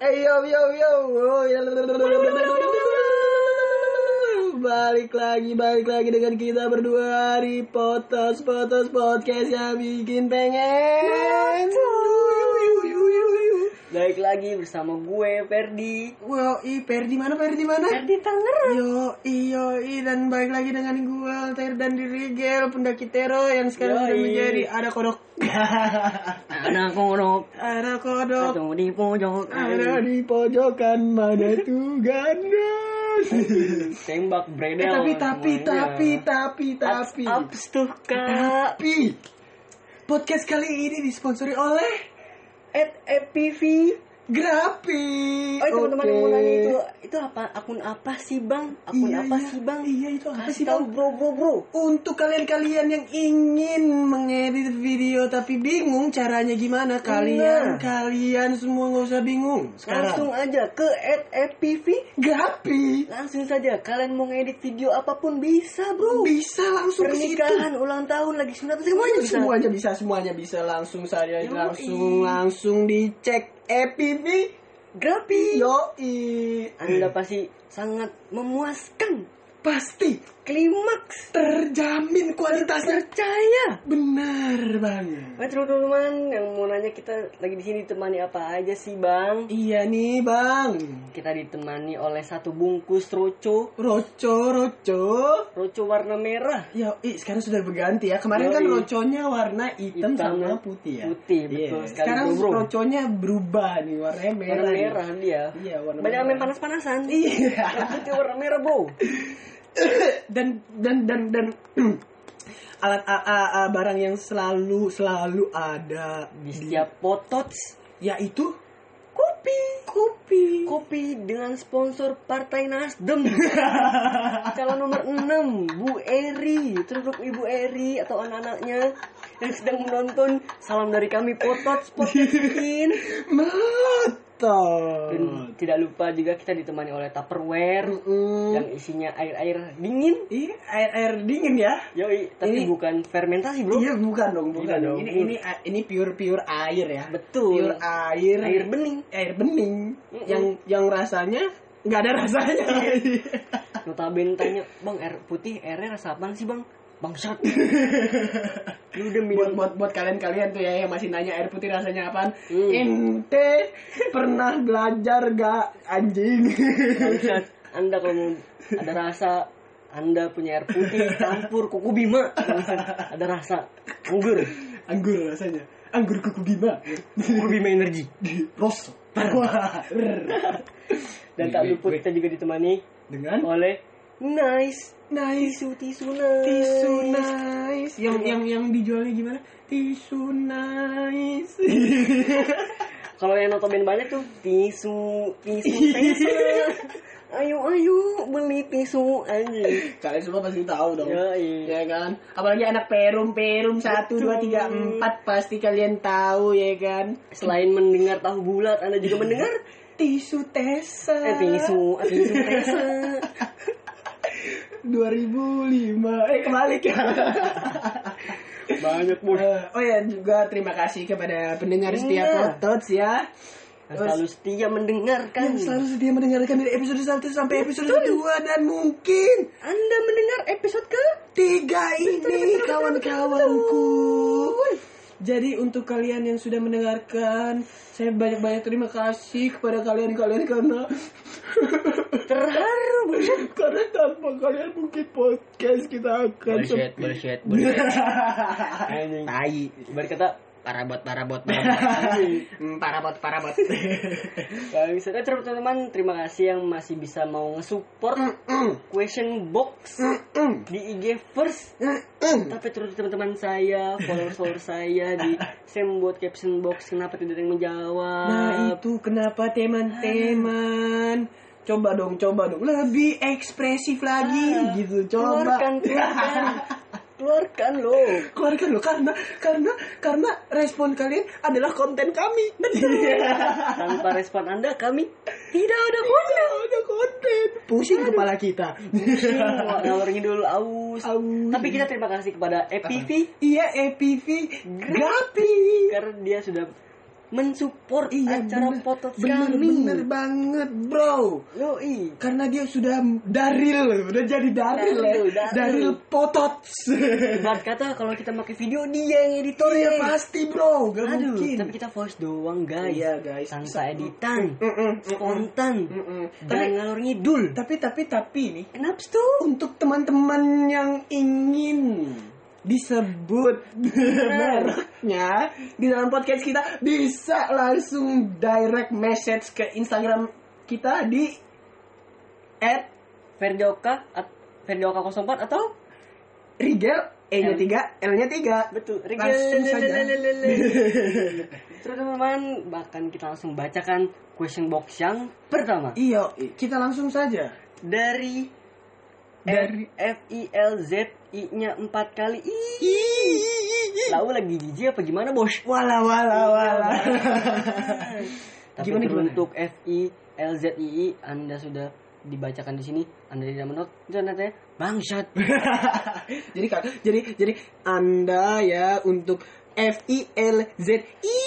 Hey yo yo yo. Balik lagi, balik lagi dengan kita berdua di Potos Potos Podcast yang bikin pengen. Balik lagi bersama gue Ferdi. Wow, i Perdi mana Perdi mana? Ferdi Tangerang. Yo, iyo, i dan balik lagi dengan gue Alter dan di Rigel pendaki Tero yang sekarang sudah menjadi ada kodok. Ada kodok. ada kodok. Atau di pojok. Ada di pojokan mana tuh ganas. Tembak Eh, bredel. tapi tapi semuanya. tapi tapi tapi Ups tuh kak. tapi podcast kali ini disponsori oleh At EPV. Grafi. Oh teman-teman yang mau nanya itu itu apa akun apa sih bang? Akun Iya, apa iya. sih bang? Iya itu apa Kasih sih tahu bang? bro bro bro. Untuk kalian-kalian yang ingin mengedit video tapi bingung caranya gimana, kalian Nah. kalian semua nggak usah bingung. Langsung Sekarang aja ke EPV. Grafi Langsung saja kalian mau ngedit video apa pun bisa bro. bisa langsung. Pernikahan, ulang tahun, lagi sunat semuanya bisa. Semuanya bisa, semuanya bisa langsung saja langsung langsung dicek EPV. Grapi. Yoi. Anda pasti sangat memuaskan. Pasti Klimaks. terjamin kualitasnya. Percaya. Benar banget. Baik teman-teman yang mau nanya kita lagi di sini ditemani apa aja sih bang? Iya nih bang. Kita ditemani oleh satu bungkus roco, Roco, roco. roco warna merah. Ya, ih, sekarang sudah berganti ya. Kemarin Yoi. kan roconya warna hitam, Hitam sama ya. putih ya. Putih, Iya. betul sekali, Sekarang bro, roconya berubah nih, warnanya merah. Warna nih. merah dia. Iya, warna Banyak merah. main panas-panasan. Iya. Putih warna merah bro. dan dan dan dan alat a, a, a, barang yang selalu selalu ada Di setiap potots yaitu kopi. kopi. Kopi dengan sponsor Partai Nasdem. Calon nomor 6, Bu Eri. Terus Ibu Eri atau anak-anaknya yang sedang menonton. Salam dari kami Potot Spotin. Melotot. Dan tidak lupa juga kita ditemani oleh Tupperware Mm-mm. yang isinya air-air dingin. Ih, air air dingin ya? Yoi, tapi Ini- bukan fermentasi, Bro. Iya bukan dong, bukan Iya dong. Ini ini ini pure pure air ya. Betul. Pure air. Air bening. Air bening. Mm-mm. Yang yang rasanya nggak ada rasanya. Notabene tanya, "Bang, air putih airnya rasa apaan sih, Bang?" Bangsat. Lu udah minum buat buat buat kalian-kalian tuh ya yang masih nanya air putih rasanya apaan? Hmm. Ente pernah belajar gak anjing? Bangsat, Anda kalau mau ada rasa Anda punya air putih campur kuku bima. Ada rasa anggur. Anggur rasanya. Anggur kuku bima. Kuku bima energi. Rosso. Wah. Dan tak lupa kita juga ditemani Dengan oleh Nice nice tisu tisu nice. tisu nice. Yang yang yang dijualnya gimana? Tisu nice. Kalau yang notabene banyak tuh tisu tisu tisu. Ayo ayo beli tisu anjing. Kalian semua pasti tahu dong. Yoi. Ya kan? Apalagi anak perum perum satu dua tiga empat pasti kalian tahu ya kan? Selain mendengar tahu bulat, Anda juga mendengar Tisu Tesa. eh, tisu tisu tisu. 2005 eh kebalik ya. Banyak bos. Eh, oh ya juga terima kasih kepada pendengar setia Iya. Potots ya. Yang selalu setia mendengarkan. Yang selalu setia mendengarkan dari episode 1 sampai episode 2 dan mungkin Anda mendengar episode ke tiga ini kawan-kawanku. Jadi untuk kalian yang sudah mendengarkan, saya banyak-banyak terima kasih kepada kalian-kalian karena terharu buset. karena tanpa kalian mungkin podcast kita akan Bullshit, sepi. bullshit, bullshit. Anjing. Tai. Ibarat kata Parabot, parabot, Anjing. Hmm, parabot, parabot. Yang bisa kan teman-teman terima kasih yang masih bisa mau nge-support question box di IG first. Tapi terus teman-teman saya, followers-followers saya di Sam buat caption box kenapa tidak ada yang menjawab. Nah itu kenapa teman-teman Coba dong, coba dong Lebih ekspresif lagi Ah, gitu Coba Keluarkan, keluarkan. Keluarkan loh. Keluarkan loh karena karena karena respon kalian adalah konten kami. Tanpa respon Anda kami tidak ada konten. Tidak ada konten. Pusing kepala kita. Wah, Ngalor ngidul aus. Aus. Tapi kita terima kasih kepada EPV Iya EPV Grapi. karena dia sudah mensupport Iya acara bener, potot bener, kami. bener banget bro Yoi. karena dia sudah daril udah jadi daril ya Daril, daril. daril potots Ibarat kata kalau kita pakai video dia yang editor iya pasti bro gak Aduh, mungkin tapi kita voice doang guys. Iya, guys. Tanpa editan, Mm-mm, mm-mm. spontan, Mm-mm. dan Tapi- ngalor ngidul. tapi tapi tapi nih Kenapa tuh? untuk teman-teman yang ingin disebut mereknya di dalam podcast kita bisa langsung direct message ke Instagram kita di at Ferdioka at- Ferdioka 04 atau Rigel E-nya L. 3, L-nya 3. betul Langsung saja. Terus teman-teman bahkan kita langsung bacakan question box yang pertama Iya, kita langsung saja. dari Dari- F I L Z I nya empat kali Ih, lalu lagi jijik apa gimana bos? Wala wala wala. Tapi Gimana, untuk F I L Z I I Anda sudah dibacakan di sini, Anda tidak menurut ternyata bangsat. jadi kan jadi jadi Anda ya untuk F I L Z I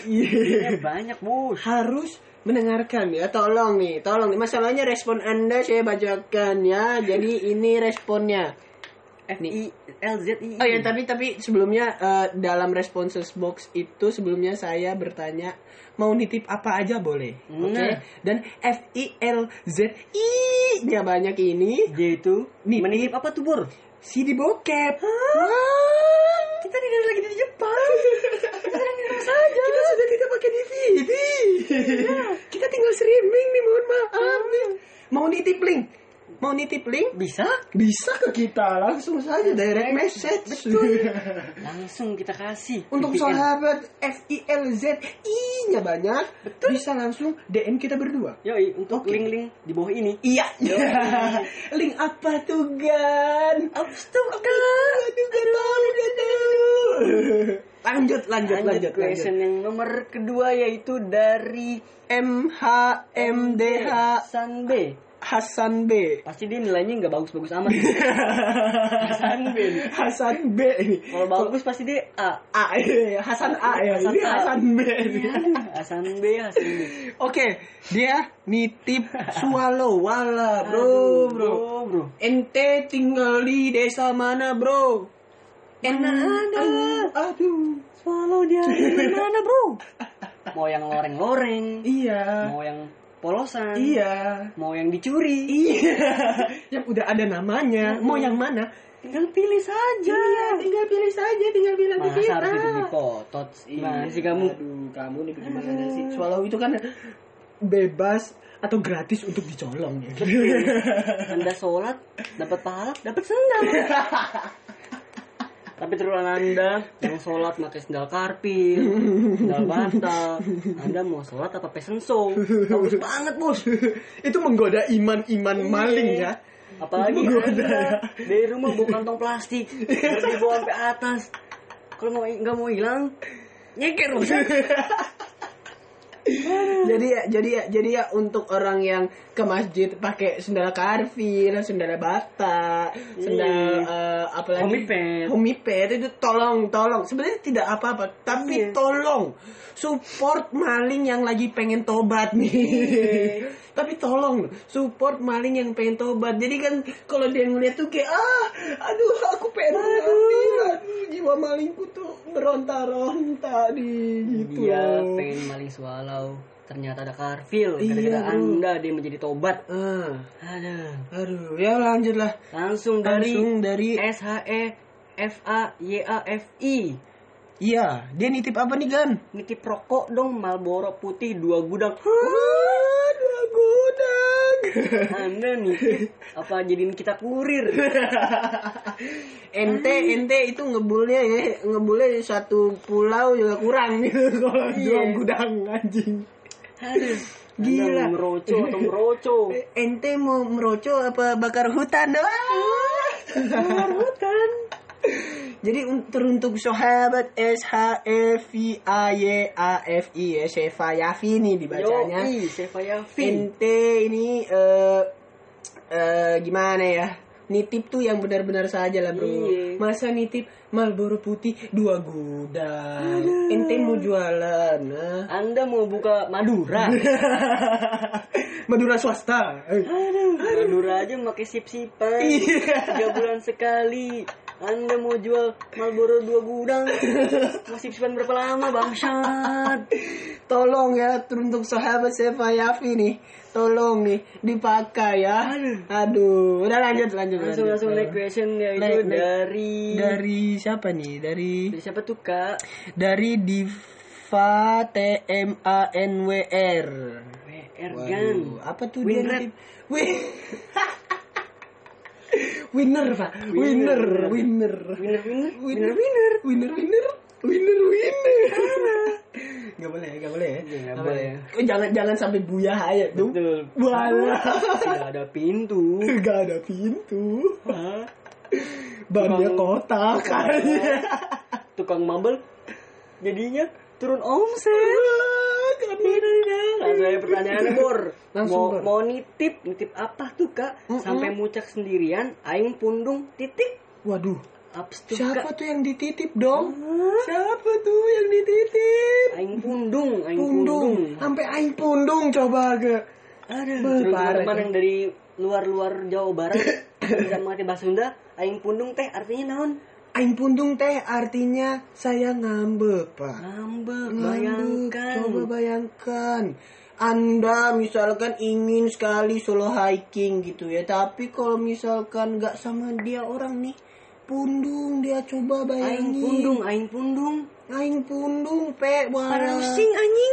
Ya, banyak bos. harus mendengarkan ya tolong nih tolong nih masalahnya respon anda saya bacakan ya jadi ini responnya F I L Z I. oh ya tapi tapi sebelumnya eh, dalam responses box itu sebelumnya saya bertanya mau nitip apa aja boleh oke Nah. dan F I L Z I nya banyak ini J itu Nih. menitip apa tuh bor? CD bokep Wah. Kita tidak lagi di Jepang. saja. Kita sudah tidak pakai DVD. Kita tinggal streaming nih, mohon maaf nih. Mau nitip link? Mau nitip link? Bisa? Bisa ke kita langsung saja direct message. Langsung kita kasih. Untuk sahabat FILZ I-nya banyak, bisa langsung DM kita berdua. Yoi, untuk Oke. link-link di bawah ini. Iya. link apa tuh, Gan? Apa tuh Aduh, tahu, gak tahu. Lanjut, lanjut, Lanjut lanjut, question yang nomor kedua yaitu dari MHMDH Hasan B. Hasan B. Pasti dia nilainya nggak bagus-bagus amat. Hasan B. Hasan B ini. Kalau bagus pasti dia A. A, iya, Hasan A ya. Hasan Ini A. Hasan B. ini. Hasan B, Hasan B. Oke, dia nitip swallow wala, bro, Aduh, bro. bro. Ente tinggal di desa mana, bro? Mana ada? Aduh, aduh. Swallow dia di mana, bro? Mau yang loreng-loreng, Iya. mau yang polosan, Iya. mau yang dicuri. Iya. Yang udah ada namanya. Mau yang mana? Tinggal pilih saja. Iya, tinggal pilih saja, tinggal bilang ke Masa kita. harus itu dipotot? Gimana sih kamu? Aduh, kamu nih gimana sih? Swallow itu kan bebas atau gratis untuk dicolong ya. Anda sholat dapat pahala, dapat sendal. Tapi terulang Anda yang sholat pakai sendal karpil, sendal bata. Anda mau sholat apa pesen show? Bagus banget bos. itu menggoda iman-iman maling ya. Apalagi Menggoda Anda ya. dari rumah bawa kantong plastik, terus dibawa sampai atas. Kalau mau nggak mau hilang, nyeker bos. jadi ya, jadi ya, jadi ya untuk orang yang ke masjid pakai sendal karpil, sendal bata, sendal eh, apa lagi? Homiped. Homiped itu tolong, tolong. Sebenarnya tidak apa-apa, tapi Iya. tolong support maling yang lagi pengen tobat nih. Iya. tapi tolong support maling yang pengen tobat. Jadi kan kalau dia ngeliat tuh kayak ah, aduh aku pengen aduh, aduh jiwa malingku tuh meronta-ronta di gitu. Dia pengen maling swallow, ternyata ada karpil. Iya, Gara-gara bro. Anda dia menjadi tobat. Ah, Aduh. aduh, ya lanjut lah. Langsung dari Langsung dari S H E F A Y A F I. Iya, dia nitip apa nih Gan? Nitip rokok dong Marlboro putih dua gudang. Aduh, gudang. Anda nitip apa jadiin kita kurir? ente, ente itu ngebulnya ya, ngebulnya satu pulau juga kurang gitu kalau Iya. dua gudang anjing. Aduh. Gila. Anda meroco atau meroco? Ente mau meroco apa bakar hutan? Wah. Keluar hutan. Jadi un- teruntuk sahabat S H E V A Y A F I ya, Sheva Yafi nih dibacanya. Yoi, Seva Yafin. Ente ini eh eh, gimana ya? nitip tuh yang benar-benar saja lah bro. Iya. Masa nitip Marlboro putih dua gudang. Ente mau jualan, nah. Anda mau buka Madura? Madura swasta. Eh, Madura aja pakai sip-sipan. Iya. Tiga bulan sekali. Anda mau jual Marlboro dua gudang? Mau sip-sipan berapa lama bangsat? Tolong ya untuk sahabat saya Yafi nih. Tolong nih dipakai ya. Aduh, udah lanjut lanjut. Langsung lanjut. langsung next question Next, next. dari Dari siapa nih? Dari dari siapa tuh kak? dari Diva T M A N W R. WR Waduh, Gan. apa tuh Winred. dia? Win winner pak, winner, winner, Winner winner. winner, winner, winner, winner, winner, winner. Gak boleh, gak boleh ya. Iya, nggak Nggak boleh. Oh, jangan jangan sampai buya aja tuh. Betul. Tidak ada pintu. Gak ada pintu. Bannya Tukang- kotak kayaknya. Tukang mabel jadinya turun omset. Langsung aja pertanyaannya Bor. Langsung, mau, mau nitip, nitip apa tuh kak? Mm-mm. Sampai mucak sendirian, aing pundung titik. Waduh, Aps tuh siapa kak. tuh yang dititip dong? Siapa tuh yang dititip? Aing pundung, aing Pundung, pundung. sampai aing pundung coba ke. Aduh, parah, teman ya. yang dari luar-luar Jawa Barat bisa mengerti bahasa Sunda, aing pundung teh artinya naon? Aing pundung teh artinya saya ngambek, Pak. Ngambek, Ngambek, bayangkan. Coba bayangkan. Anda misalkan ingin sekali solo hiking gitu ya, tapi kalau misalkan nggak sama dia orang nih, pundung dia coba Aing bayangin. pundung, aing pundung. Aing pundung, pe. Parusing anjing.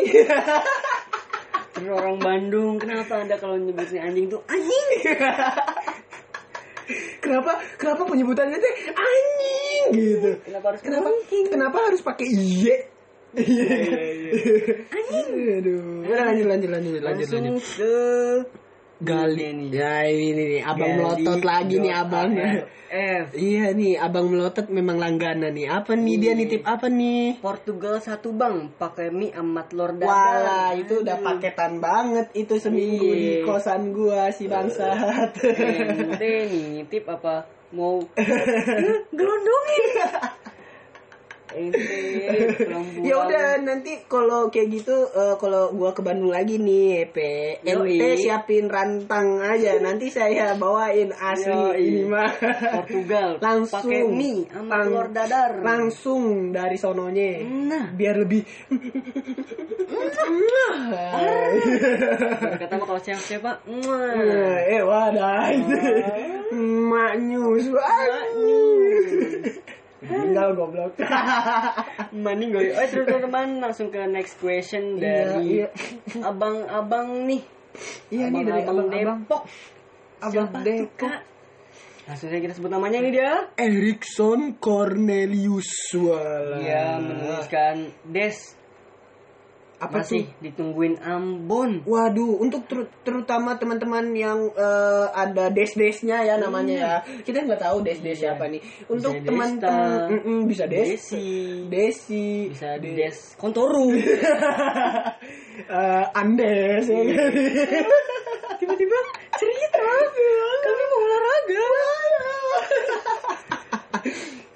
Terus orang Bandung, kenapa anda kalau nyebutnya anjing tuh anjing? Kenapa kenapa penyebutannya teh anjing gitu? Kenapa harus Kenapa anjing? kenapa harus pakai iye? Iya, iya. Anjing. Aduh. Lanjut lanjut lanjut lanjut lanjut. ke Gali Ini nih. Ya ini nih abang Gali melotot lagi nih abang. F. Iya nih abang melotot memang langganan nih. Apa nih dia Iya. nitip apa nih? Portugal satu bang, pakai mie amat dadar. Wah itu udah paketan banget itu seminggu Iya. di kosan gua si bangsat. Ente nih tip apa mau gelondongin? Ya udah nanti kalau kayak gitu eh, kalau gua ke Bandung lagi nih ente siapin rantang aja. Nanti saya bawain asli Yoi. ini mah. Portugal. Langsung. Pakai mie sama Lang- telur dadar. langsung dari sononya. Nah, biar lebih. Kata mah kalau siapa siapa, eh wadah. Itu emak nyus tinggal goblok Mending gue. Oh, terus teman-teman langsung ke next question dari iya. abang-abang nih. iya nih dari abang abang-abang Depok. abang Siapa Depok? Langsung saja kita sebut namanya ini dia. Erikson Cornelius Dia menuliskan Des apa masih tuh ditungguin Ambon. Waduh, untuk ter- terutama teman-teman yang eh, ada des-desnya ya namanya ya. Kita nggak tahu des-des Iya. siapa nih. Untuk teman-teman Desta, Mm-mm, bisa des, Desi, Desi, bisa De- Des Kontoru. eh, Andes ya kan? Tiba-tiba cerita. Kami mau olahraga.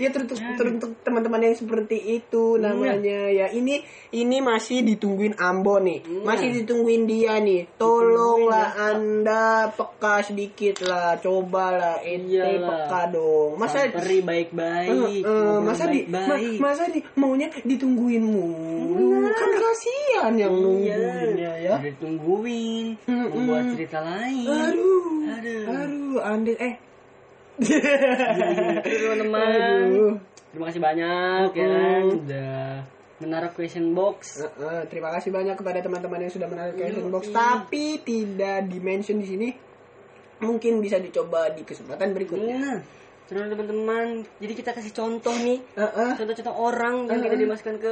Ya teruntuk teruntuk teman-teman yang seperti itu namanya ya ini ini masih ditungguin Ambo nih Iya. masih ditungguin dia nih tolonglah anda peka sedikit lah cobalah ente Iyalah. peka dong masa Peri baik-baik. Eh, ngobrol masa di ma- masa di maunya ditungguin mulu kan kasihan yang nungguinnya ya Udah ditungguin. Mm-mm. Membuat cerita lain. aduh Aduh. aduh Ande eh teman-teman. Terima kasih banyak ya kan udah menaruh question box. Eh, eh, terima kasih banyak kepada teman-teman yang sudah menarik question box tapi tidak dimention di sini mungkin bisa dicoba di kesempatan berikutnya terus teman-teman, jadi kita kasih contoh nih, Eh, eh. contoh-contoh orang yang kita dimasukkan ke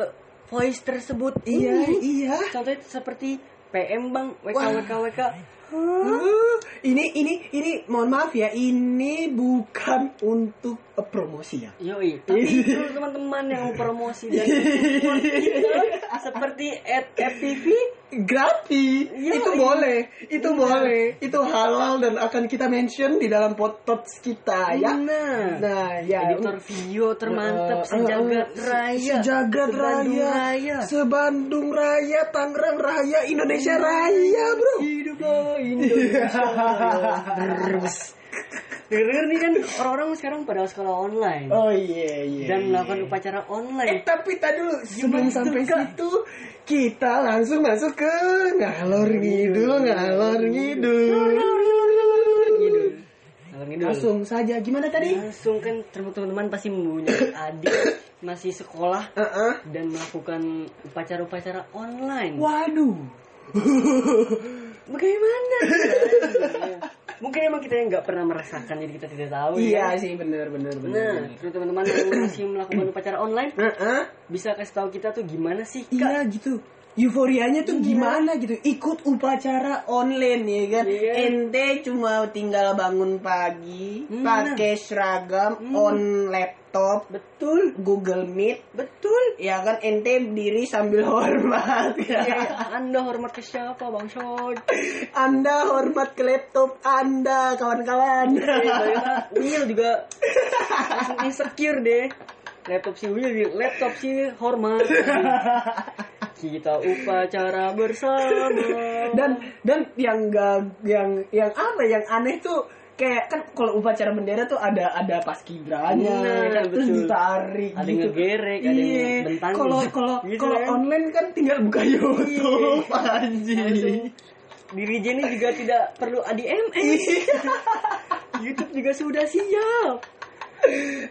voice tersebut. iya Ini. iya Contohnya seperti PM Bang, WK Wah. WK WK. Uh, ini ini ini mohon maaf ya ini bukan untuk promosi ya. Yoi, tapi itu teman-teman yang mau promosi dan kita seperti at FTV Gratis, Iya, itu iya. boleh, itu Iya. boleh, itu halal dan akan kita mention di dalam podcast kita ya. Nah, Nah, ya. editor video termantap sejagat eh, raya. Sejagat Sebandung raya. raya. Sebandung raya, Tangerang raya, Indonesia raya, Bro. Hiduplah Indonesia. Terus. Dengar nih kan orang-orang sekarang pada sekolah online Oh iya iya. dan iya. melakukan upacara Eh online. tapi tadi dulu sebelum sampai situ kita langsung masuk ke ngalor ngidul ngalor ngidul. Langsung saja gimana tadi? Langsung kan teman-teman pasti mempunyai adik masih sekolah Heeh. dan melakukan upacara-upacara online. Waduh. Bagaimana? Mungkin emang kita yang nggak pernah merasakan jadi kita tidak tahu Iya ya. sih benar benar Nah, benar. terus teman-teman yang masih melakukan upacara online bisa kasih tahu kita tuh gimana sih Iya kak? gitu. Euforianya tuh gimana gitu Ikut upacara online ya kan Iya. Ente cuma tinggal bangun pagi Hmm. pakai seragam Hmm. On laptop Betul, Google Meet betul. Ya kan ente berdiri sambil hormat Ya, anda hormat ke siapa bang Shod? Anda hormat ke laptop Anda kawan-kawan Will juga langsung insecure deh. Laptop si Will, laptop si hormat. Kita upacara bersama. dan dan yang enggak yang yang apa yang aneh tuh kayak kan kalau upacara bendera tuh ada ada paskibranya Nah, kan terus betul. ditarik Ada gitu. ngegerek, ada yang Iya. bentangin. kalau kalau Gitu kalau kan? online kan tinggal buka YouTube anjing Langsung diri Jenny juga tidak perlu ADMS. YouTube juga sudah siap.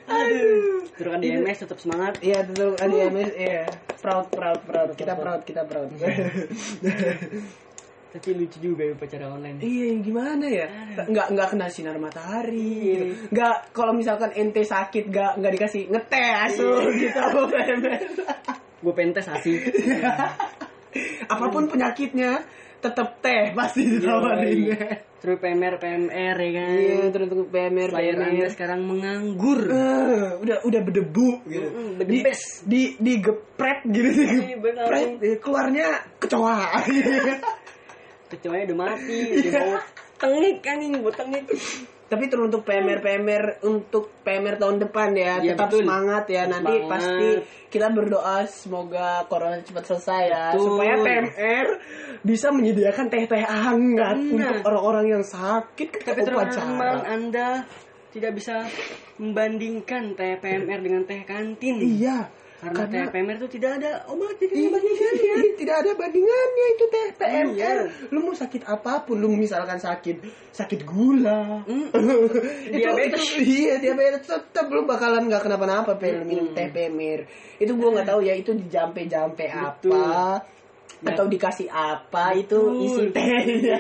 Aduh. Terus ADMS tetap semangat. Iya betul. ADMS iya. Proud proud proud. Kita proud. kita proud. Tapi lucu juga ya upacara online. Iya gimana ya? Nggak nggak kena sinar matahari Iya. gitu. nggak kalau misalkan ente sakit nggak nggak dikasih ngeteh asuh gitu Gue pentes asik. apa pun penyakitnya tetap teh pasti ditawarin Terus PMR PMR ya kan. iya terus PMR Layar PMR anda sekarang menganggur. Eh, udah udah berdebu gitu Mm-mm, di berdebes. di digepret gitu Iya, benar. digepret eh, keluarnya kecoa Kecuali udah mati, udah bau tengik kan ini bau tengik. Tapi terus untuk PMR PMR untuk PMR tahun depan ya Iya, tetap betul. semangat ya nanti Semangat. pasti kita berdoa semoga corona cepat selesai ya Betul. supaya PMR bisa menyediakan teh-teh hangat Nah. untuk orang-orang yang sakit ketika Tapi upacara Anda tidak bisa membandingkan teh PMR dengan teh kantin. iya Karena, karena teh PMR itu tidak ada obat tidak ada bandingannya. tidak ada bandingannya itu teh PMR. Iya. Lu mau sakit apa pun, lu misalkan sakit sakit gula, itu, Diabetes. itu iya diabetes tetap lu bakalan nggak kenapa-napa pel minum teh PMR. Itu gua nggak tahu ya itu dijampe-jampe Betul. apa Ya. atau dikasih apa itu Betul. isi tehnya.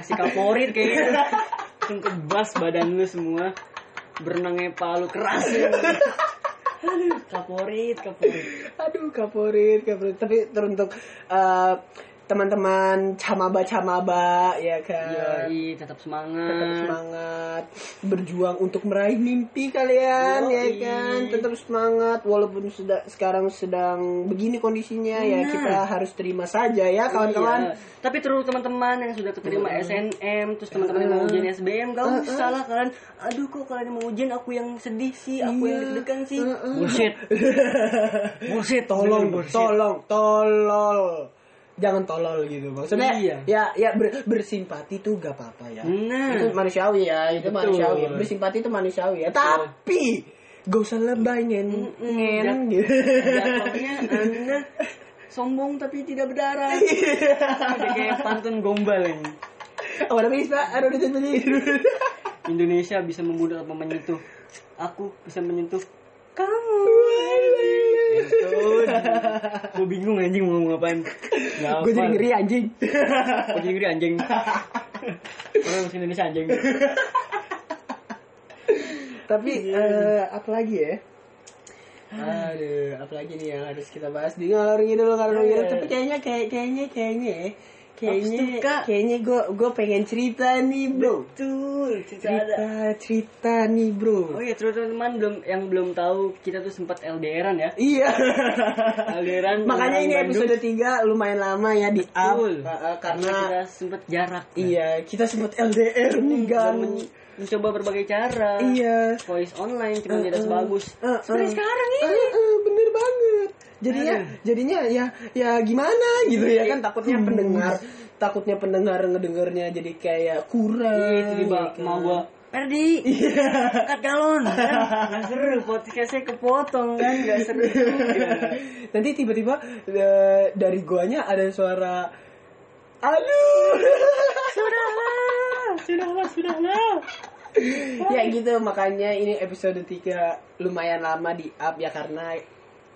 Kasih kaporit kayaknya. Kebas badan lu semua. Berenangnya palu keras. ya. Aduh, kaporit, kaporit. Aduh kaporit, kaporit. Tapi teruntuk eh, teman-teman camaba-camaba ya kan. Yoi, tetap semangat. tetap semangat berjuang untuk meraih mimpi kalian ya Yoi. kan tetap semangat walaupun sudah sekarang sedang begini kondisinya ya Nah. kita harus terima saja ya kawan-kawan Iya. Tapi terus teman-teman yang sudah keterima SNM, terus teman-teman yang mau ujian SBM, gak usah lah kalian. Aduh kok kalian mau ujian aku yang sedih sih, aku yang Iya. deg-degan sih. Heeh. Bullshit. Bullshit. tolong bullshit. tolong tolol jangan tolol gitu maksudnya Iya. ya ya ber- bersimpati tuh gak apa-apa ya Nah. itu manusiawi ya itu Betul. manusiawi bersimpati itu manusiawi ya tapi gak usah lebay ngen ngen gitu anda sombong tapi tidak berdarah. Udah kayak pantun gombal ini. Oh, udah bisa, aduh udah jadi. Indonesia bisa membunuh atau menyentuh. Aku bisa menyentuh kamu. Gue bingung anjing mau ngomong apaan. Gak Gue jadi ngeri anjing. Gue jadi ngeri anjing. Orang bahasa Indonesia anjing. Tapi eh, apa lagi ya? Aduh, apa lagi nih yang harus kita bahas di ngalor ngidul ngalor ngidul. Tapi kayaknya kayak kayaknya kayaknya ya, kayaknya kayaknya gue gue pengen cerita nih bro Betul, cerita ada. cerita cerita nih bro Oh iya, terus teman-teman belum yang belum tahu kita tuh sempat LDRan ya. iya LDRan. makanya ini Bandung. episode 3 lumayan lama ya di up Betul. Uh, uh, karena kita sempat jarak. kan. iya kita sempat LDR nih kan men- mencoba berbagai cara. iya Voice online cuma tidak Uh, uh. sebagus. Uh, uh. Seperti sekarang ini. Uh, uh, bener banget jadinya Aduh. jadinya ya ya gimana gitu ya kan takutnya Hmm. pendengar takutnya pendengar ngedengarnya jadi kayak kurang Iya, tiba-tiba ya mau gua Perdi, angkat galon kan? Seru, podcastnya kepotong kan? Gak seru. Nanti tiba-tiba eh, dari guanya ada suara aduh. Sudahlah, sudahlah, sudahlah. Ya gitu makanya ini episode 3 lumayan lama di up ya karena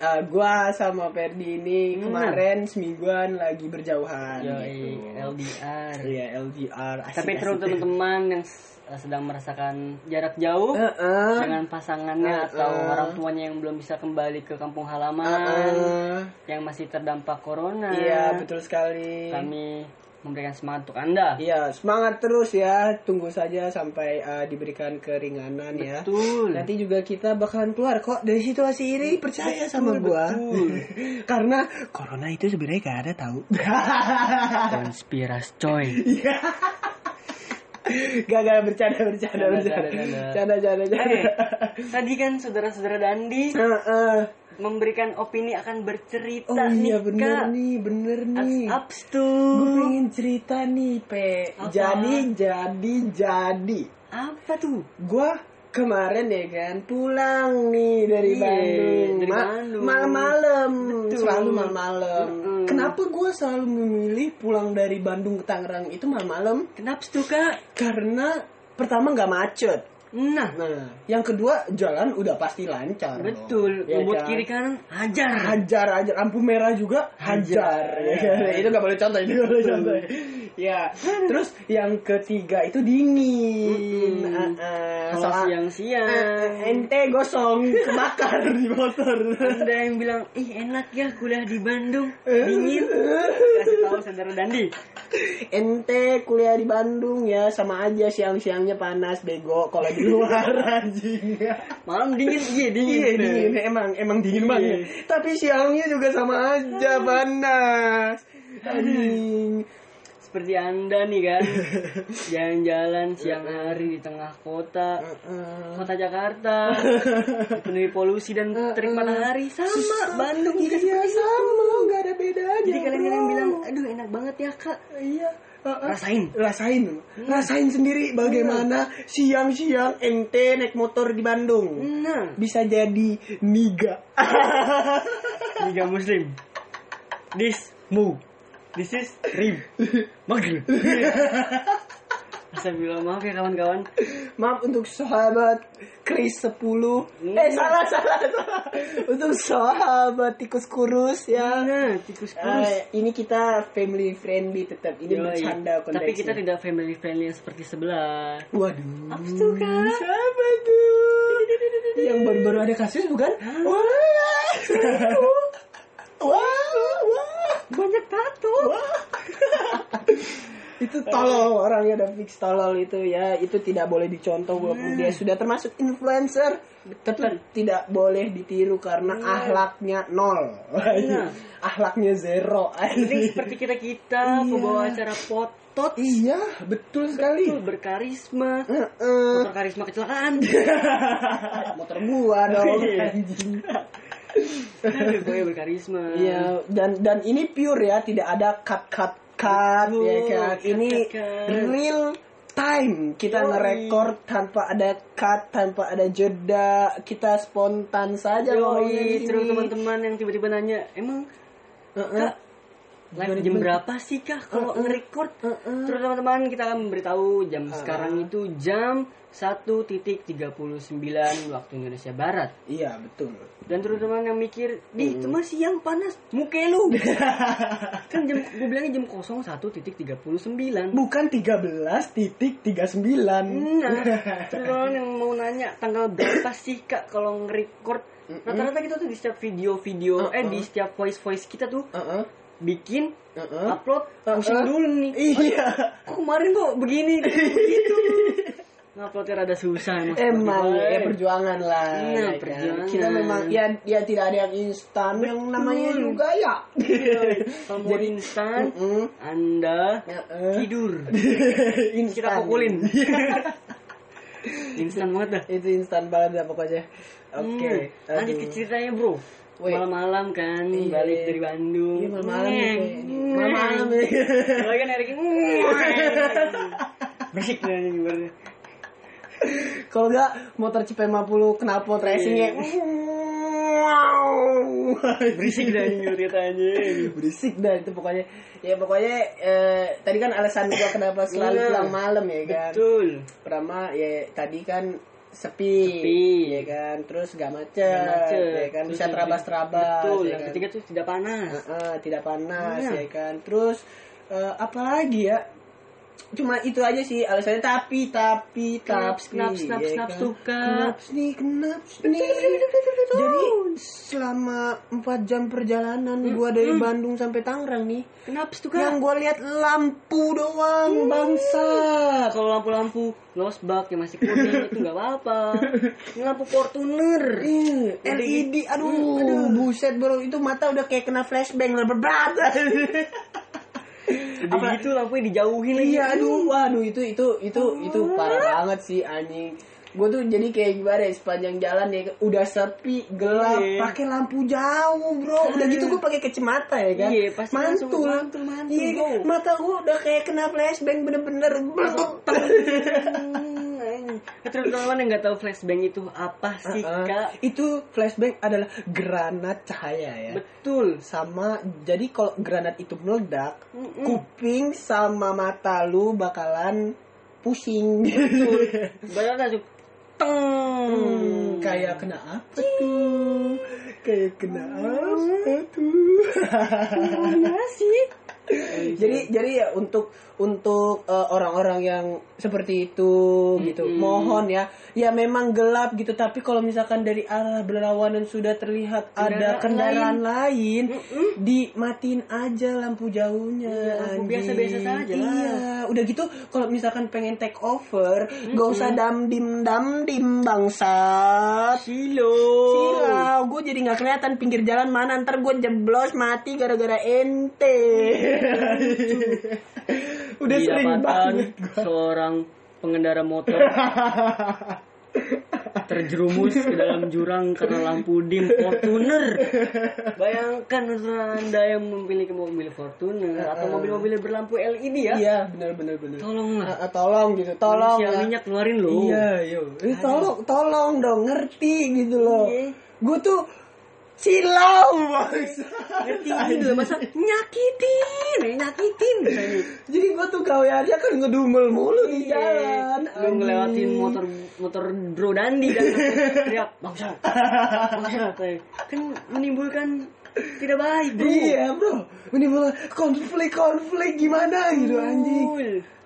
eh, gua sama Ferdi ini Hmm. kemarin semingguan lagi berjauhan Yoi, gitu. LDR Iya LDR asik, Tapi terus teman-teman yang s- sedang merasakan jarak jauh Heeh. dengan pasangannya Uh-uh. atau orang tuanya yang belum bisa kembali ke kampung halaman Heeh. yang masih terdampak corona Iya betul sekali. kami memberikan semangat untuk anda Iya semangat terus ya. Tunggu saja sampai uh, diberikan keringanan ya. betul Nanti juga kita bakalan keluar kok dari situasi ini percaya sama Betul, gua. betul. Karena corona itu sebenarnya gak ada tahu. konspiras coy gak gak bercanda bercanda Canda, bercanda. canda, Canda canda canda. Eh, tadi kan saudara-saudara Dandi Heeh. Memberikan opini akan bercerita Oh nih iya bener Kak. nih, bener nih. Ups Gue tuh. pengen cerita nih, Pe. Apa? Jadi, jadi, jadi. Apa tuh? Gua kemarin ya kan pulang nih dari Iya, Bandung. dari Ma- Bandung. Malam-malam, selalu malam-malam. Mm-mm. Kenapa gua selalu memilih pulang dari Bandung ke Tangerang itu malam-malam? Kenapa tuh kak? Karena pertama nggak macet. Nah, Nah, yang kedua jalan udah pasti lancar. betul. Ya Ngebut kan? kiri kanan, hajar. hajar hajar lampu merah juga hajar, Hajar. ya kan? itu nggak boleh contoh itu nggak boleh contoh ya terus yang ketiga itu dingin. Ah, ah, Kalau soal- siang-siang. Eh, ente gosong kebakar di motor Anda yang bilang, ih enak ya kuliah di Bandung, Eh. dingin. Kasih tahu saudara Dandi. ente kuliah di Bandung ya sama aja siang-siangnya panas bego kalau di luar anjing Malam dingin, iya dingin. Iya dingin emang emang dingin Iya. banget. Tapi siangnya juga sama aja panas. Anjing. Seperti anda nih kan, jalan-jalan siang hari di tengah kota, kota Jakarta, dipenuhi polusi dan terik matahari sama Bandung juga Iya sama, nggak ada bedanya. Jadi kalian-kalian bro. bilang, aduh enak banget ya kak. iya. Rasain. rasain, rasain sendiri bagaimana siang-siang ente naik motor di Bandung. Nah, Bisa jadi niga. Liga Muslim. This move. This is rib. Maghrib. Astagfirullah, maaf ya kawan-kawan. Maaf untuk sahabat Chris 10 Hmm. Eh salah salah salah Untuk sahabat tikus kurus ya Nah, tikus kurus. Eh, ini kita family friendly tetap ini Yoi. bercanda Tapi konteksnya. kita tidak family friendly yang seperti sebelah. Waduh. Apa tuh, Kak? Siapa tuh? Yang baru-baru ada kasus bukan? Wah. Wah. Wah. Banyak tato. Wah. Itu tolol orangnya udah fix tolol itu ya itu tidak boleh dicontoh walaupun dia sudah termasuk influencer tetap tidak boleh ditiru karena ahlaknya nol Iya. ahlaknya zero Ini seperti kita kita Iya. pembawa acara potot. iya betul sekali Betul, berkarisma. Heeh. Motor karisma kecelakaan. motor gua dong Iya. anjing. Gue berkarisma. Iya dan dan ini pure ya tidak ada cut cut cut Betul, ya kan cut, ini cut, cut. real time kita ngerekord tanpa ada cut tanpa ada jeda kita spontan saja Yoi, terus teman-teman yang tiba-tiba nanya, emang Heeh. Kak, live jam berapa sih kak kalau nge-record? Heeh. Terus teman-teman kita akan memberitahu jam Uh-uh. sekarang itu jam 1.39 waktu Indonesia Barat. iya betul Dan terus teman yang mikir, di itu mah siang panas, muke lu. kan jam gue bilangnya jam 01.39. bukan 13 titik 39 Nah, teman yang mau nanya tanggal berapa sih kak kalau nge-record? Rata-rata kita tuh di setiap video-video, eh di setiap voice-voice kita tuh Heeh. bikin Heeh. upload pusing Heeh. dulu nih Iya. kok kemarin kok begini begitu nguploadnya rada susah emang Emang ya perjuangan lah. Nah, ya kan? perjuangan. Kita memang ya ya tidak ada yang instan yang namanya juga ya. kalau mau instan Mm-mm. anda Heeh. tidur instan. kita pukulin instan banget dah Itu instan banget ya pokoknya. Oke. Hmm, lanjut ke ceritanya bro malam-malam kan Iya. balik dari Bandung Iya, malam-malam nih, Ngeng. kayak- malam-malam nih. Lagi kan berisik dah gimana Kalau enggak motor CP50 knalpot racing ya. Wow. berisik dah ini ceritanya berisik dah itu pokoknya ya pokoknya eh, tadi kan alasan gua kenapa selalu Iya. pulang malam ya kan betul pertama ya tadi kan sepi, Sepi. ya kan terus gak macet, Nggak macet. ya kan Terus bisa terabas terabas betul ya yang kan? ketiga tuh tidak panas Heeh, tidak panas Iya. ya kan terus eh, apa lagi ya cuma itu aja sih alasannya. Tapi tapi knaps, knaps, ya knaps kan? tuh, Kak. knaps nih knaps nih jadi selama 4 jam perjalanan gua dari Bandung sampai Tangerang nih kenapa tuh yang kan gua lihat lampu doang bangsat kalau lampu-lampu losbak yang masih kuning itu nggak apa-apa. Ini lampu Fortuner. Ih, LED aduh, buset bro. Itu mata udah kayak kena flashbang berat udah gitu lampunya dijauhin lagi Iya, aduh, waduh itu itu itu itu parah banget sih anjing. Gue tuh jadi kayak gimana ya sepanjang jalan ya udah sepi, gelap, Iya. pakai lampu jauh, bro. Udah gitu gue pakai kacamata ya kan. Iya, pasti langsung mantul. mantul, mantul, bro. mata gue udah kayak kena flashbang bener-bener. Terus teman yang nggak tahu flashbang itu apa sih Heeh. kak? itu flashbang adalah granat cahaya ya. Betul. sama jadi kalau granat itu meledak Mm-mm. kuping sama mata lu bakalan pusing Baru langsung teng. Hmm, kayak kena apa tuh? Kayak kena apa tuh? Iya sih. Jadi jadi ya untuk untuk eh, orang-orang yang seperti itu gitu. Mm-mm. Mohon ya. Ya memang gelap gitu tapi kalau misalkan dari arah berlawanan sudah terlihat ada Kendaraan kendaraan lain, Mm-mm. dimatiin aja lampu jauhnya. Iya, lampu biasa-biasa saja. Iya, udah gitu kalau misalkan pengen take over, gak usah dam dim dam dim bangsat. Silo. Silau, gue jadi nggak kelihatan pinggir jalan mana ntar gue jeblos mati gara-gara ente. Udah sering banget. seorang pengendara motor terjerumus ke dalam jurang karena lampu dim Fortuner. Bayangkan anda yang memiliki mobil Fortuner atau mobil-mobil berlampu LED ya. Iya, benar benar benar. Tolonglah. Ah, ah, tolong gitu, tolong Manusia ya. minyak keluarin loh. Iya, yo. Eh, tolong, tolong dong, ngerti gitu loh. Iya. Gue tuh silau, bangsa. Ngerti gitu loh masa nyakitin, eh, nyakitin. Jadi gue tuh gaweannya kan ngedumel mulu di jalan. Lu Iya. ngelewatin motor motor Bro Dandi dan teriak bangsat. Bangsat. eh. Kan menimbulkan tidak baik, Bro. Iya bro, menimbulkan konflik-konflik gimana gitu anjing.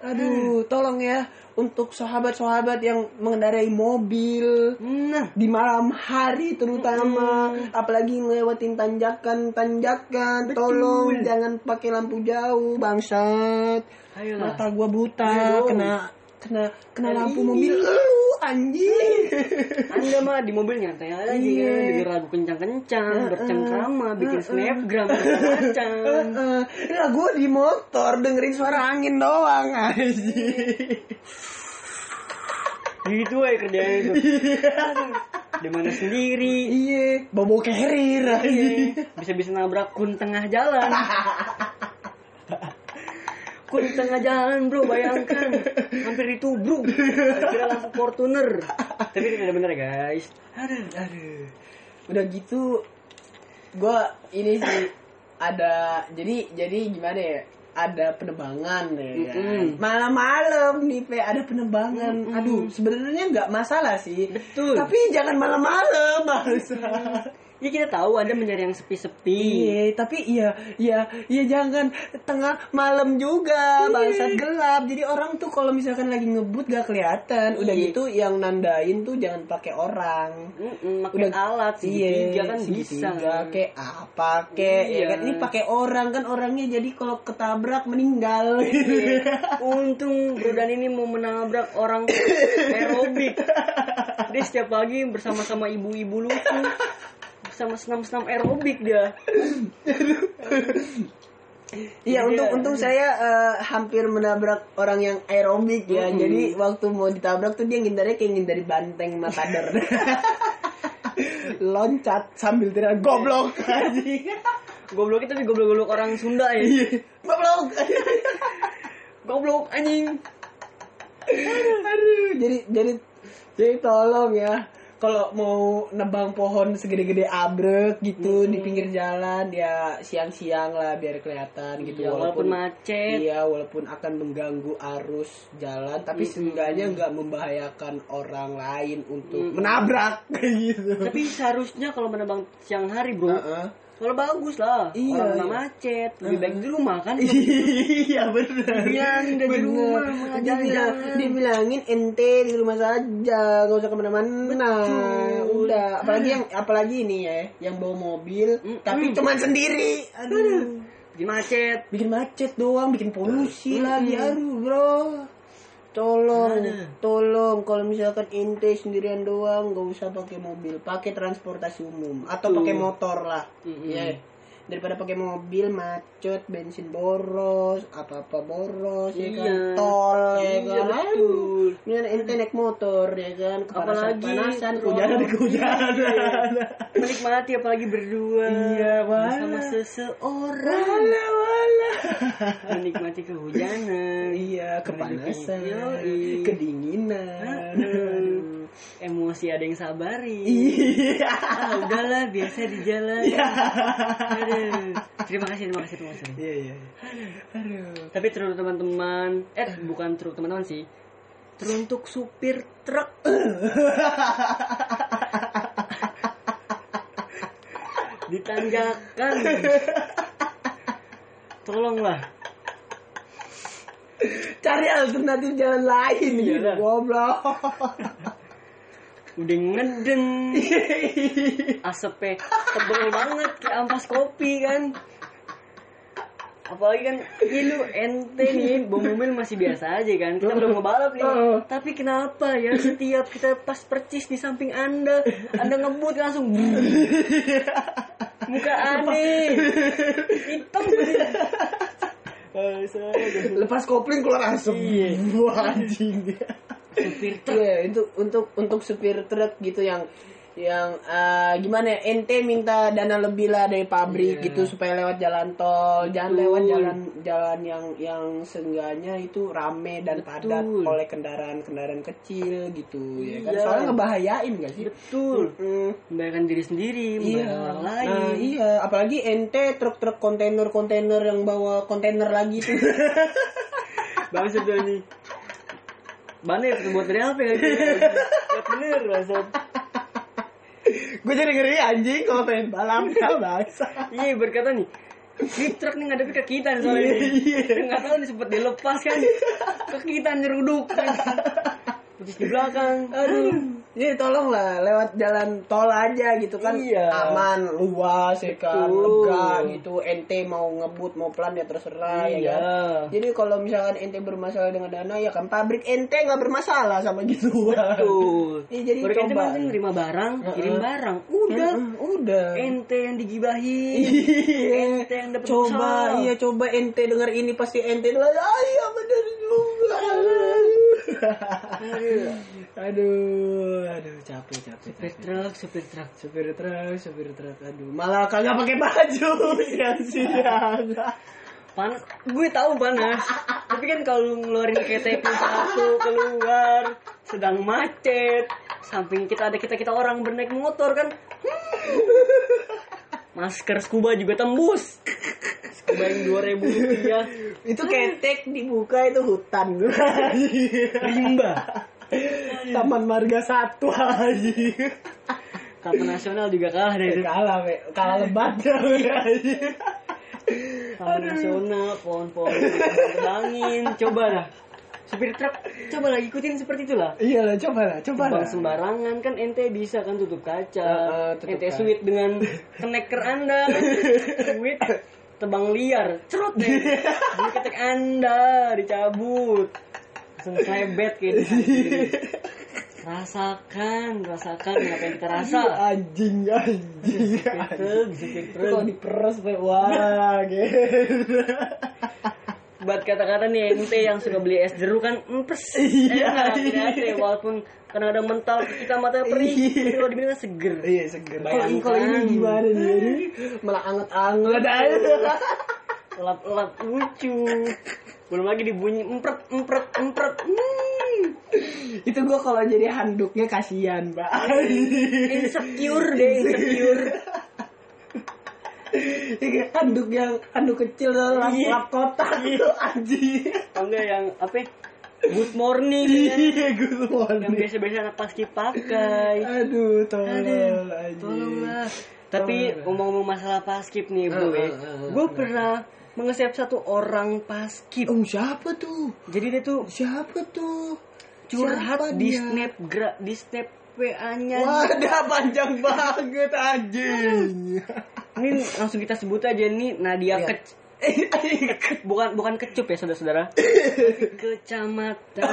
Aduh, tolong ya untuk sahabat-sahabat yang mengendarai mobil Nah, di malam hari terutama, apalagi ngelewatin tanjakan-tanjakan, tolong jangan pakai lampu jauh, bangsat. ayolah. Mata gua buta, Ayo dong. kena kena kena lampu ini. mobil lu anjing. Anda mah di mobil nyantai aja Iya. kan, denger lagu kencang-kencang, bercengkrama, bikin snapgram macam. Heeh. Lah gue di motor dengerin suara angin doang anjing. Gitu aja kerjanya itu. Di mana sendiri. Iya, bobo carrier anjing. Bisa-bisa nabrak kun tengah jalan. tengah jalan bro, bayangkan. Hampir ditubruk. Kira lampu Fortuner. Tapi tidak benar guys. Aduh, aduh. Udah gitu gua ini sih ada jadi jadi gimana ya? Ada penerbangan ya. kan? Mm-mm. Malam-malam nih, Pe, ada penerbangan. Aduh, sebenarnya nggak masalah sih. Betul. Tapi jangan malam-malam, bangsa. Ya kita tahu ada mencari yang sepi-sepi. Iya, tapi iya, iya, iya jangan tengah malam juga, bangsat gelap. Jadi orang tuh kalau misalkan lagi ngebut gak kelihatan. Udah Iya. gitu yang nandain tuh jangan pakai orang. Mm-mm, pakai Udah alat segitiga kan bisa. kayak apa kayak ya Iya. kan ini pakai orang kan orangnya jadi kalau ketabrak meninggal. Iya. Untung Brodan ini mau menabrak orang aerobik. Dia setiap pagi bersama-sama ibu-ibu lucu. Bersama senam-senam aerobik dia. Iya, Iya. untung untung saya eh, hampir menabrak orang yang aerobik ya. Mm-mm. Jadi waktu mau ditabrak tuh dia ngindarnya kayak ngindari banteng matador. Loncat sambil teriak goblok anjing. Goblok itu goblok-goblok orang Sunda ya. goblok. Goblok anjing. Aduh, jadi jadi jadi tolong ya. Kalau mau nebang pohon segede-gede abrek gitu di pinggir jalan ya siang-siang lah biar kelihatan gitu Ya, walaupun macet. Iya, walaupun akan mengganggu arus jalan, tapi seenggaknya nggak membahayakan orang lain untuk menabrak gitu. Tapi seharusnya kalau menebang siang hari, Bro. Heeh. Kalau bagus lah. Iya, orang kena iya. macet. Lebih baik di rumah kan. iya benar. Bilangin dari rumah, mau Dibilang, dibilangin ente di rumah saja, gak usah ke mana-mana. Udah, apalagi yang apalagi ini ya, yang bawa mobil, Mm-mm. tapi cuman sendiri. Aduh. Bikin macet. bikin macet doang, bikin polusi Mm-mm. lagi, aduh bro. Tolong, Ada. tolong kalau misalkan ente sendirian doang, gak usah pakai mobil, pakai transportasi umum atau pakai motor lah. Iya. Daripada pakai mobil macet, bensin boros, apa-apa boros, ya kan, Iya. tol, ya Iya, kan. betul. Ini ente naik motor, ya kan, kepanasan, Apalagi panasan, kalau- kehujanan, kehujanan. Menikmati apalagi berdua. Iya, Bersama wala. seseorang. Wala, wala. Menikmati kehujanan. Iya, kepanasan, kedinginan. Emosi ada yang sabari. Iya. Ah, udahlah, biasa di jalan. Aduh. Terima kasih, terima kasih, terima kasih. Iya, iya. Aduh. Tapi teruntuk teman-teman, eh bukan teruntuk teman-teman sih. Teruntuk supir truk. Ditanjakan. Tolonglah. Cari alternatif jalan lain gitu, goblok. Udah ngeden. Asapnya tebel banget kayak ampas kopi kan. Apalagi kan ini lu ente nih bawa mobil masih biasa aja kan kita belum ngebalap nih Heeh. tapi kenapa ya setiap kita pas percis di samping anda anda ngebut langsung muka aneh hitam Lepas kopling keluar asap. Iya. Wah, anjing. Supir truk Iya, itu untuk untuk supir truk gitu yang yang eh, gimana ya ente minta dana lebih lah dari pabrik Iya. gitu supaya lewat jalan tol jangan Betul. lewat jalan jalan yang yang seenggaknya itu rame dan padat Betul. oleh kendaraan kendaraan kecil gitu ya kan Iya. soalnya ngebahayain gak sih betul Mm. membahayakan diri sendiri membahayakan orang lain Nah, iya, apalagi ente truk-truk kontainer-kontainer yang bawa kontainer lagi tuh. Bangsat tuh nih. Bannya buat dari apa ya? Buat bener bangsat. Gue jadi ngeri anjing kalau pengen balap ya bangsa. Iya berkata nih. Ini truk nih ngadepin ke kita nih soalnya nih. Iya. Nggak tahu nih sempat dilepas kan. Ke kita nyeruduk. Putus di belakang. Aduh. Jadi tolong lah lewat jalan tol aja gitu kan Iya. aman luas ya kan lega gitu ente mau ngebut mau pelan ya terserah ya Iya. kan jadi kalau misalkan ente bermasalah dengan dana ya kan pabrik ente nggak bermasalah sama gitu Betul. Iya, jadi ente coba. penting nerima barang, kirim Heeh. barang. Udah. Mm-mm, udah Ente yang digibahin. Iya. Ente yang dapet coba usaha. iya coba ente denger ini pasti ente bilang ah iya bener juga Aduh. aduh capek capek Supir capek. truk, supir truk. supir truk supir truk aduh malah kagak pakai baju siang-siang Panas, gue tahu panas. Tapi kan kalau lu ngeluarin KTP satu keluar, sedang macet, samping kita ada kita kita orang bernaik motor kan, masker scuba juga tembus. Scuba yang dua ribu rupiah, itu ketek dibuka itu hutan rimba. Taman marga satu aja Taman nasional juga kalah deh. kalah we. kalah lebat Taman nasional, pohon-pohon terbangin. Coba lah. Supir truk, coba lah ikutin seperti itulah. iya lah coba lah coba lah sembarangan kan ente bisa kan tutup kaca. Tutup ente kaca. sweet dengan keneker anda. sweet tebang liar, cerut deh. Ketek anda dicabut. Langsung klebet kayak kaki. Rasakan, rasakan apa yang kita rasa. anjing anjing Itu kalau diperes we wah gitu Buat kata-kata nih ente yang suka beli es jeruk kan empes. Iya, iya. walaupun kadang-kadang mental kita mata perih, Iya. kalau dibilang seger. iya seger kalau Bayangkan. kalau ini gimana nih Aduh, malah anget-anget Lap-lap lucu. Belum lagi dibunyi empret empret empret. Hmm. itu gua kalau jadi handuknya kasihan mbak Insecure deh, insecure. Ini handuk yang handuk kecil lap, Iya. lap kotak itu anjing Atau enggak yang apa? ya? Good morning iya gue yang biasa-biasa anak paski pakai. aduh tolong Aduh, anjing. tolonglah. Tapi ngomong-ngomong masalah paskip nih, Eh, ya. eh, eh, gue pernah mengesep satu orang paskip. oh siapa tuh Jadi dia tuh siapa tuh curhat Siapa di dia? snap gra- di snap WA-nya. Wadah panjang banget anjing. Ini langsung kita sebut aja nih Nadia Iya. Kec. Bukan bukan kecup ya saudara-saudara. Kecamatan.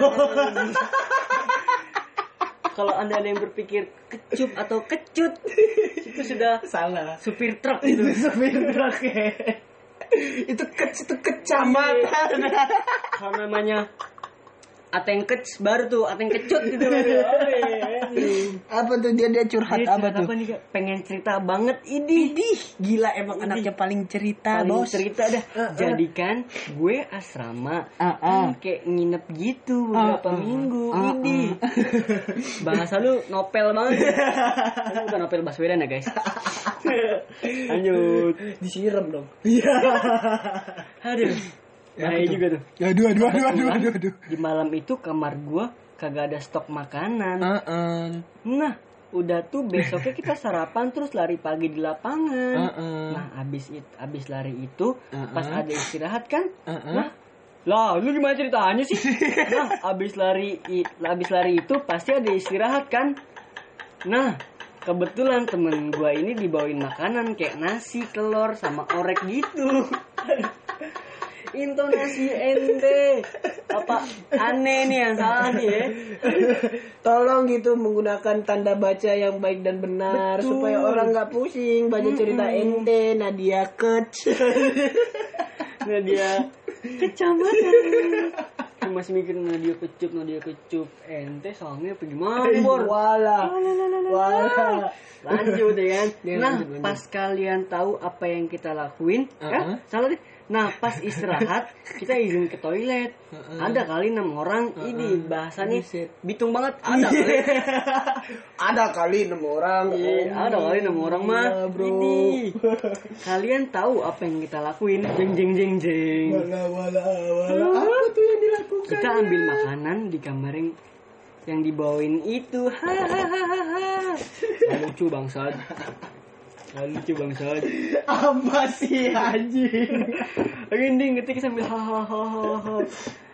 Kalau anda ada yang berpikir kecup atau kecut, itu sudah Salah. supir truk Itu itu. supir truk ya. Itu ke itu kecamatan. Kalau namanya Ateng kec baru tuh Ateng kecut gitu. Apa tuh dia dia curhat Dia apa tuh? apa nih? Pengen cerita banget ini. Idih, gila emang anaknya paling cerita, Paling Bos. cerita dah. Eh, eh. Jadikan gue asrama. Ah. Hmm, kayak nginep gitu beberapa Ah, ah. minggu. Ah, ini. Bahasa lu nopel banget. Ini bukan nopel Baswedan ya, guys. Lanjut. Disiram dong. Iya. Aduh. Bahaya juga tuh. Aduh, aduh, aduh, aduh, Kebetulan aduh, aduh. Di malam itu kamar gua kagak ada stok makanan. Heeh. Nah, udah tuh besoknya kita sarapan terus lari pagi di lapangan. Heeh. Nah, abis it, abis lari itu Uh-uh. pas ada istirahat kan? Uh-uh. Nah, lah, lu gimana ceritanya sih? nah, abis lari i- abis lari itu pasti ada istirahat kan? Nah, kebetulan temen gua ini dibawain makanan kayak nasi, telur sama orek gitu. Intonasi ente apa aneh nih yang salah nih ya Tolong gitu menggunakan tanda baca yang baik dan benar Betul. supaya orang nggak pusing baca cerita ente Nadia Kec. Nah dia kecamatan masih mikir Nadia kecup Nadia kecup ente soalnya apa gimana Bor Wala. Wala. lanjut ya kan nah lanjut, lanjut. pas kalian tahu apa yang kita lakuin Uh-uh. ya salah deh nah pas istirahat kita izin ke toilet. Ada kali enam orang. Ini bahasanya Buset. bitung banget. Ada kali. Ada kali enam orang. Iya, ada kali enam orang mah Gila, bro. ini. Kalian tahu apa yang kita lakuin? Jeng jeng jeng jeng. Wala wala wala. Apa tuh yang dilakukan? kita ambil makanan di kamar yang yang dibawain itu. Hahaha lucu bangsat Lucu bangsat. Apa sih anjing? Gending ngetik sambil hahaha.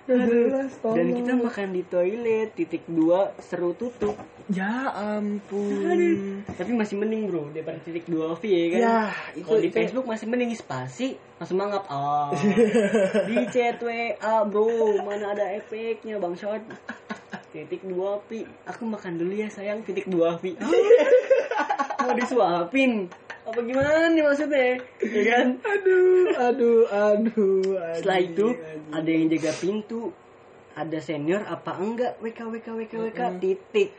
Jelas, dan kita makan di toilet titik dua seru tutup. Ya ampun. tapi masih mending bro daripada titik dua V ya kan? Ya, itu- kalau di itu- Facebook masih mending spasi langsung mangap. Ah. Di chat WA bro mana ada efeknya bang Shot titik dua V aku makan dulu ya sayang titik dua V mau disuapin apa gimana nih maksudnya ya kan Aduh, aduh, aduh. aduh setelah itu anjing. ada yang jaga pintu ada senior apa enggak WK WK WK WK titik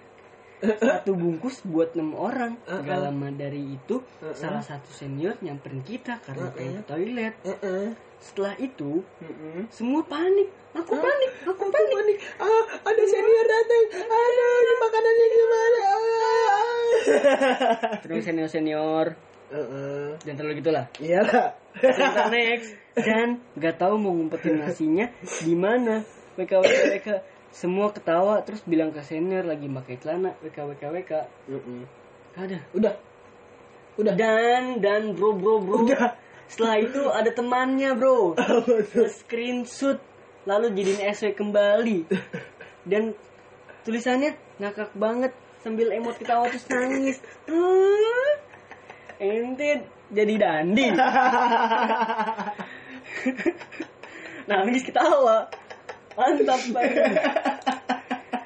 satu bungkus buat enam orang gak lama dari itu salah satu senior nyamperin kita karena pengen ke toilet Heeh. setelah itu Heeh. semua panik aku panik aku panik panik. Ah, ada senior datang. Aduh, ini makanannya gimana? Ah. terus senior senior Heeh. dan terlalu gitulah Iya lah. Next dan nggak tahu mau ngumpetin nasinya di mana WK WK WK semua ketawa terus bilang ke senior lagi pakai celana WK WK WK Heeh. Ada. Udah. Udah. Dan dan bro bro bro. Udah. Setelah itu ada temannya bro. Screenshot lalu jadiin SW kembali. Dan tulisannya ngakak banget sambil emot ketawa terus nangis. Hmm, ente jadi dandi. nangis ketawa. Mantap banget.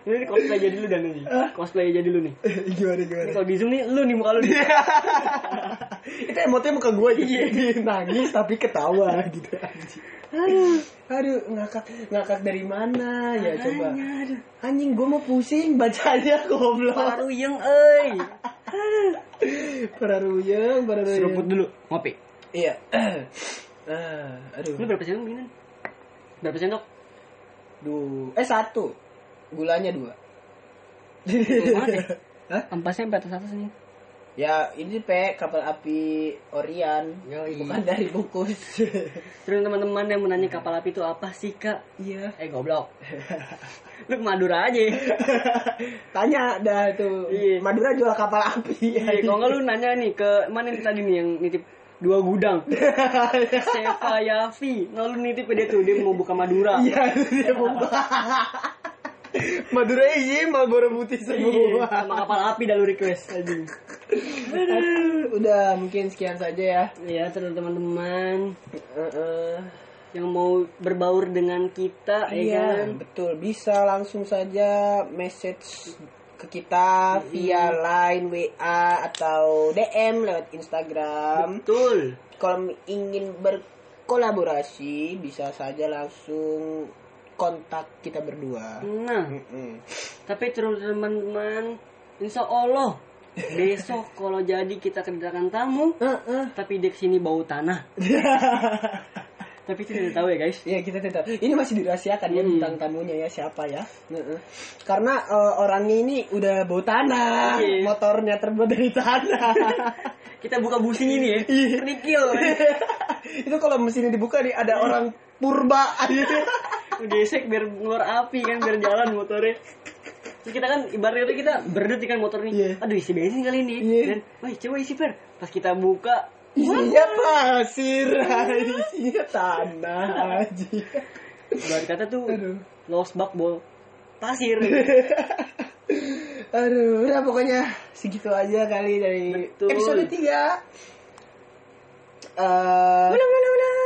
Ini cosplay jadi lu dan nih. Cosplay jadi lu nih. gimana Ini gimana? kalau di zoom nih lu nih muka lu nih. Itu emotnya muka gue gitu. Nangis tapi ketawa gitu anjing. Aduh, ngakak ngakak dari mana ya coba? Aduh. Anjing gue mau pusing bacanya goblok. Paruyeng euy. Para ruyeng, para ruyeng. Seruput dulu, ngopi. Iya. ah, aduh. Lu berapa sendok begini? Berapa sendok? Duh. Eh satu. Gulanya dua. ya? Hah? Ampasnya sampai atas atas nih. Ya ini pe kapal api Orion. Yoi. Bukan dari bungkus. Terus teman-teman yang menanya kapal api itu apa sih kak? Iya. Eh goblok. Lu ke Madura aja. Tanya dah tuh. Iya. Madura jual kapal api. Iya, kalau nggak lu nanya nih ke mana nih tadi nih yang nitip dua gudang. Seva Yafi, nggak lu nitip dia tuh dia mau buka Madura. Iya, dia buka. Madura iya, Marlboro putih Iya, semua. sama kapal api dah lu request aja. Udah mungkin sekian saja ya. Ya, terus teman-teman Heeh. yang mau berbaur dengan kita, ya Iya, kan? betul. Bisa langsung saja message ke kita via line, WA atau DM lewat Instagram. Betul. Kalau ingin berkolaborasi bisa saja langsung kontak kita berdua. Nah, Mm-mm. tapi terus teman-teman, insya Allah besok kalau jadi kita kedatangan tamu, Heeh. tapi dia ke sini bau tanah. tapi itu tidak tahu ya guys. Iya kita tidak. Ini masih dirahasiakan ya Hmm. bintang tamunya ya siapa ya? Karena eh, orangnya ini udah bau tanah, Iya. motornya terbuat dari tanah. Kita buka busi ini ya, Iya. kerikil. Itu kalau mesinnya dibuka nih ada orang purba. Gesek biar ngeluar api kan, biar jalan motornya. Terus kita kan ibaratnya tuh kita berdut kan motor nih. Iya. Aduh isi bensin kali ini. Iya. Dan, wah coba isi per. Pas kita buka, isinya pasir, isinya tanah aja. ibarat kata tuh Aduh. lost bak bol pasir. Aduh, udah pokoknya segitu aja kali dari Betul. episode 3. Eh,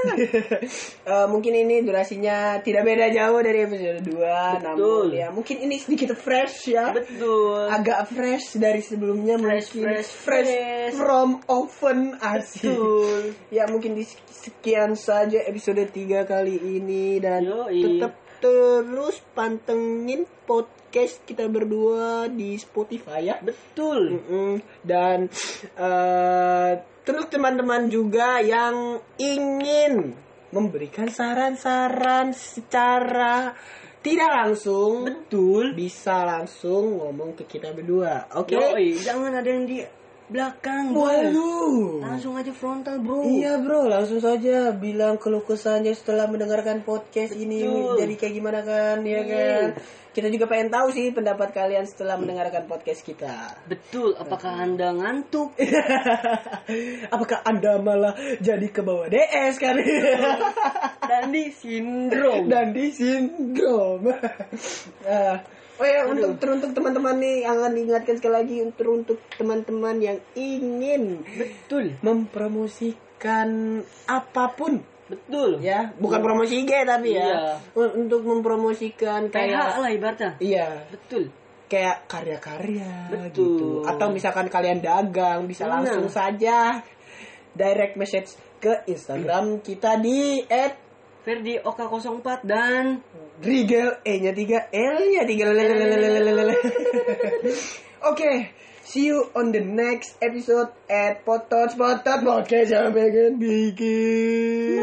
eh, mungkin ini durasinya tidak beda jauh dari episode 2 namun ya mungkin ini sedikit fresh ya Betul. agak fresh dari sebelumnya Fresh, mungkin fresh, fresh. from oven Betul. ya mungkin di sekian saja episode 3 kali ini dan Yoi. tetap terus pantengin podcast kita berdua di Spotify ya Betul. Mm-mm. dan eh, terus teman-teman juga yang ingin memberikan saran-saran secara tidak langsung Betul. bisa langsung ngomong ke kita berdua oke Yoi, jangan ada yang di belakang, bro. Waduh. Langsung aja frontal, bro. Iya bro, langsung saja bilang keluh kesahnya setelah mendengarkan podcast ini Betul. jadi kayak gimana kan, ya Iya. kan? Kita juga pengen tahu sih pendapat kalian setelah mendengarkan podcast kita. Betul, apakah Anda ngantuk? Apakah anda malah jadi ke bawah DS kan? Dan di sindrom. Dan di sindrom. Ah, oh ya untuk teruntuk teman-teman nih akan diingatkan sekali lagi untuk untuk teman-teman yang ingin Betul. mempromosikan apa pun Betul. ya bukan promosi IG tapi ya Iya. Un- untuk mempromosikan PH kayak lah ibaratnya. iya Betul. kayak karya-karya Betul. gitu atau misalkan kalian dagang bisa Nah. langsung saja direct message ke Instagram kita di Ferdi Oka 04 dan Rigel E nya 3 L nya 3 Oke See you on the next episode at Potot Potot Podcast. Sampai kan bikin.